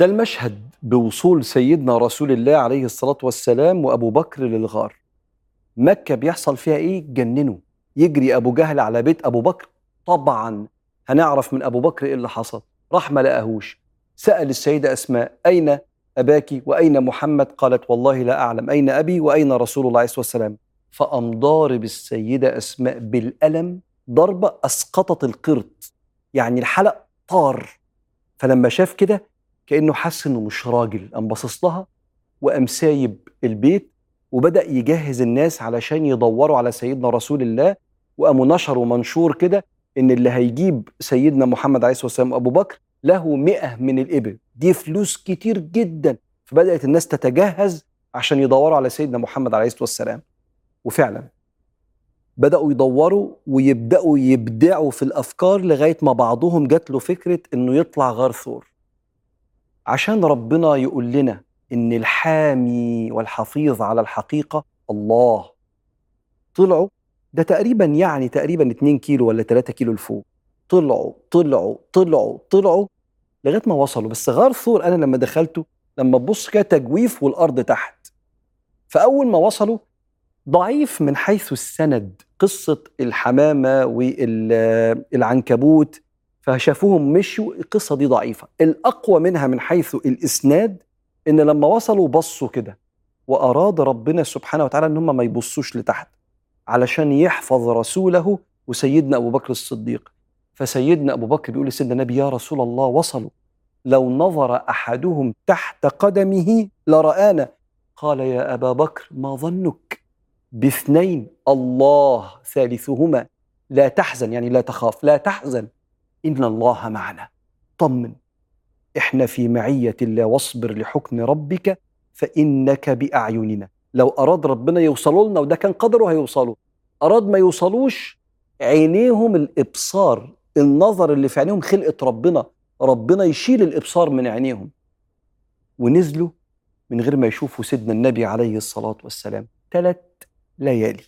ده المشهد بوصول سيدنا رسول الله عليه الصلاة والسلام وأبو بكر للغار. مكة بيحصل فيها إيه؟ جننوا. يجري أبو جهل على بيت أبو بكر. طبعا هنعرف من أبو بكر إيه اللي حصل. راح ما لقاهوش سأل السيدة أسماء أين أباك وأين محمد؟ قالت والله لا أعلم. أين أبي وأين رسول الله عليه الصلاة والسلام فقام ضارب السيدة أسماء بالألم ضربة أسقطت القرط. يعني الحلق طار. فلما شاف كده كأنه حس إنه مش راجل. قام باصص لها وقام سايب البيت وبدأ يجهز الناس علشان يدوروا على سيدنا رسول الله. وقاموا نشروا منشور كده إن اللي هيجيب سيدنا محمد عليه الصلاة والسلام أبو بكر له مئة من الإبل. دي فلوس كتير جدا. فبدأت الناس تتجهز عشان يدوروا على سيدنا محمد عليه الصلاة والسلام. وفعلا بدأوا يدوروا ويبدأوا يبدعوا في الأفكار لغاية ما بعضهم جات له فكرة إنه يطلع غار ثور. عشان ربنا يقول لنا إن الحامي والحفيظ على الحقيقة الله. طلعوا ده تقريبا يعني تقريبا 2 كيلو ولا 3 كيلو لفوق. طلعوا طلعوا طلعوا طلعوا لغاية ما وصلوا. بس غار ثور أنا لما دخلته لما تبص كده تجويف والأرض تحت. فأول ما وصلوا ضعيف من حيث السند. قصة الحمامة والعنكبوت فشافوهم مشوا القصة دي ضعيفة. الأقوى منها من حيث الإسناد إن لما وصلوا بصوا كده وأراد ربنا سبحانه وتعالى إن هم ما يبصوش لتحت علشان يحفظ رسوله وسيدنا أبو بكر الصديق. فسيدنا أبو بكر بيقول لسيدنا النبي يا رسول الله وصلوا. لو نظر أحدهم تحت قدمه لرآنا. قال يا أبا بكر ما ظنك باثنين الله ثالثهما. لا تحزن يعني لا تخاف لا تحزن. ان الله معنا. طمن. إحنا في معيه الله واصبر لحكم ربك فانك باعيننا. لو أراد ربنا يوصلوا لنا وده كان قدره هيوصلوا. أراد ما يوصلوش عينيهم الإبصار النظر اللي في عينيهم خلقه ربنا. ربنا يشيل الإبصار من عينيهم. ونزلوا من غير ما يشوفوا سيدنا النبي عليه الصلاة والسلام. ثلاث ليالي.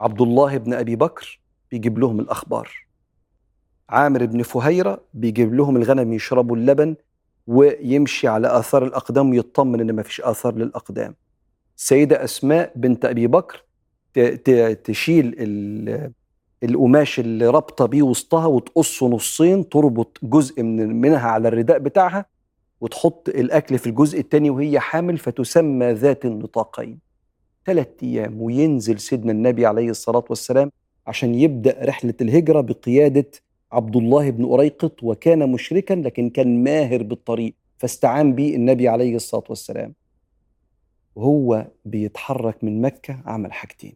عبد الله بن أبي بكر بيجيب لهم الأخبار. عامر بن فهيرة بيجيب لهم الغنم يشربوا اللبن ويمشي على آثار الأقدام ويطمن إن ما فيش آثار للأقدام. السيده أسماء بنت أبي بكر تشيل القماش اللي رابطة بيه وسطها وتقصه نصين تربط جزء من منها على الرداء بتاعها وتحط الأكل في الجزء الثاني وهي حامل فتسمى ذات النطاقين. ثلاث أيام وينزل سيدنا النبي عليه الصلاة والسلام عشان يبدأ رحلة الهجرة بقيادة عبد الله بن أريقط وكان مشركا لكن كان ماهر بالطريق فاستعان به النبي عليه الصلاة والسلام. وهو بيتحرك من مكة عمل حاجتين.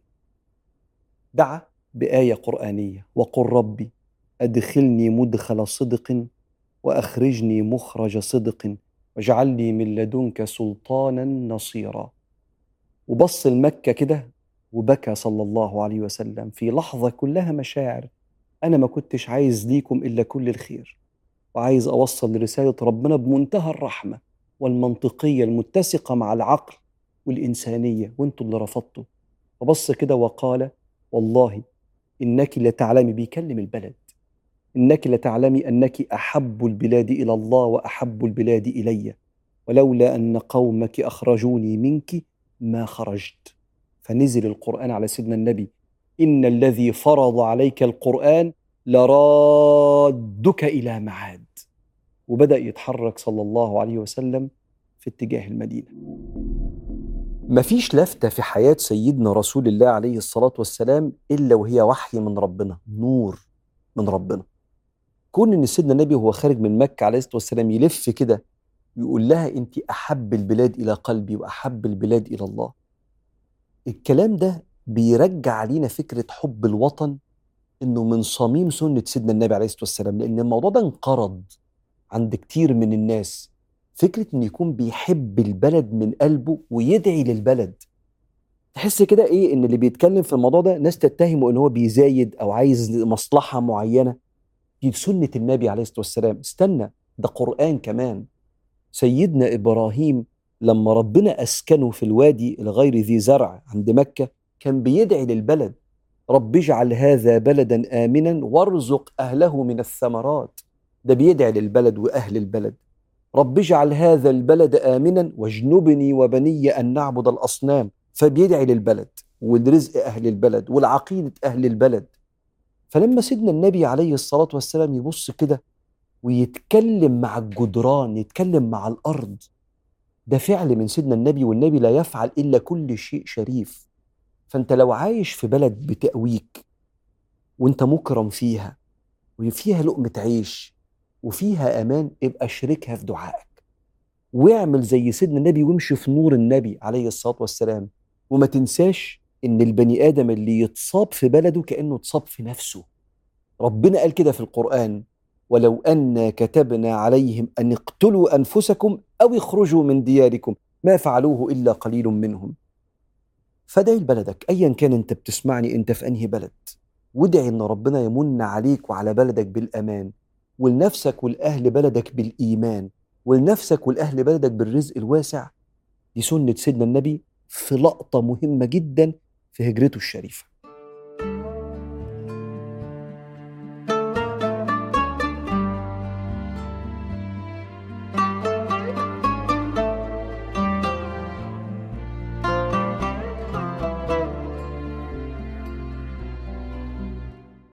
دعا بآية قرآنية وقل ربي أدخلني مدخل صدق وأخرجني مخرج صدق واجعل لي من لدنك سلطانا نصيرا. وبص المكة كده وبكى صلى الله عليه وسلم. في لحظة كلها مشاعر أنا ما كنتش عايز ليكم إلا كل الخير وعايز أوصل رسالة ربنا بمنتهى الرحمة والمنطقية المتسقة مع العقل والإنسانية وانتوا اللي رفضتوا. فبص كده وقال والله إنك لتعلمي بيكلم البلد إنك لتعلمي أنك أحب البلاد إلى الله وأحب البلاد إلي ولولا أن قومك أخرجوني منك ما خرجت. فنزل القرآن على سيدنا النبي إن الذي فرض عليك القرآن لرادك إلى معاد. وبدأ يتحرك صلى الله عليه وسلم في اتجاه المدينة. مفيش لفتة في حياة سيدنا رسول الله عليه الصلاة والسلام إلا وهي وحي من ربنا نور من ربنا. كون إن سيدنا النبي وهو خارج من مكة عليه الصلاة والسلام يلف كده يقول لها أنت أحب البلاد إلى قلبي وأحب البلاد إلى الله. الكلام ده بيرجع علينا فكرة حب الوطن إنه من صميم سنة سيدنا النبي عليه الصلاة والسلام لأن الموضوع ده انقرض عند كتير من الناس. فكرة إنه يكون بيحب البلد من قلبه ويدعي للبلد. تحس كده إيه؟ إن اللي بيتكلم في الموضوع ده ناس تتهمه إن هو بيزايد أو عايز مصلحة معينة. دي سنة النبي عليه الصلاة والسلام. استنى ده قرآن كمان. سيدنا إبراهيم لما ربنا أسكنه في الوادي الغير ذي زرع عند مكة كان بيدعي للبلد رب اجعل هذا بلدا آمنا وارزق أهله من الثمرات. ده بيدعي للبلد وأهل البلد. رب اجعل هذا البلد آمنا واجنبني وبني أن نعبد الأصنام. فبيدعي للبلد والرزق أهل البلد والعقيدة أهل البلد. فلما سيدنا النبي عليه الصلاة والسلام يبص كده ويتكلم مع الجدران يتكلم مع الأرض ده فعل من سيدنا النبي والنبي لا يفعل إلا كل شيء شريف. فأنت لو عايش في بلد بتأويك وأنت مكرم فيها وفيها لقمة عيش وفيها أمان ابقى شركها في دعائك. واعمل زي سيدنا النبي وامشي في نور النبي عليه الصلاة والسلام. وما تنساش إن البني آدم اللي يتصاب في بلده كأنه اتصاب في نفسه. ربنا قال كده في القرآن ولو أن كتبنا عليهم أن اقتلوا أنفسكم أو اخرجوا من دياركم ما فعلوه إلا قليل منهم. فادعي لبلدك. ايا كان أنت بتسمعني أنت في أنهي بلد. وادعي إن ربنا يمن عليك وعلى بلدك بالأمان. ولنفسك ولاهل بلدك بالإيمان. ولنفسك ولاهل بلدك بالرزق الواسع. دي سنة سيدنا النبي في لقطة مهمة جدا في هجرته الشريفة.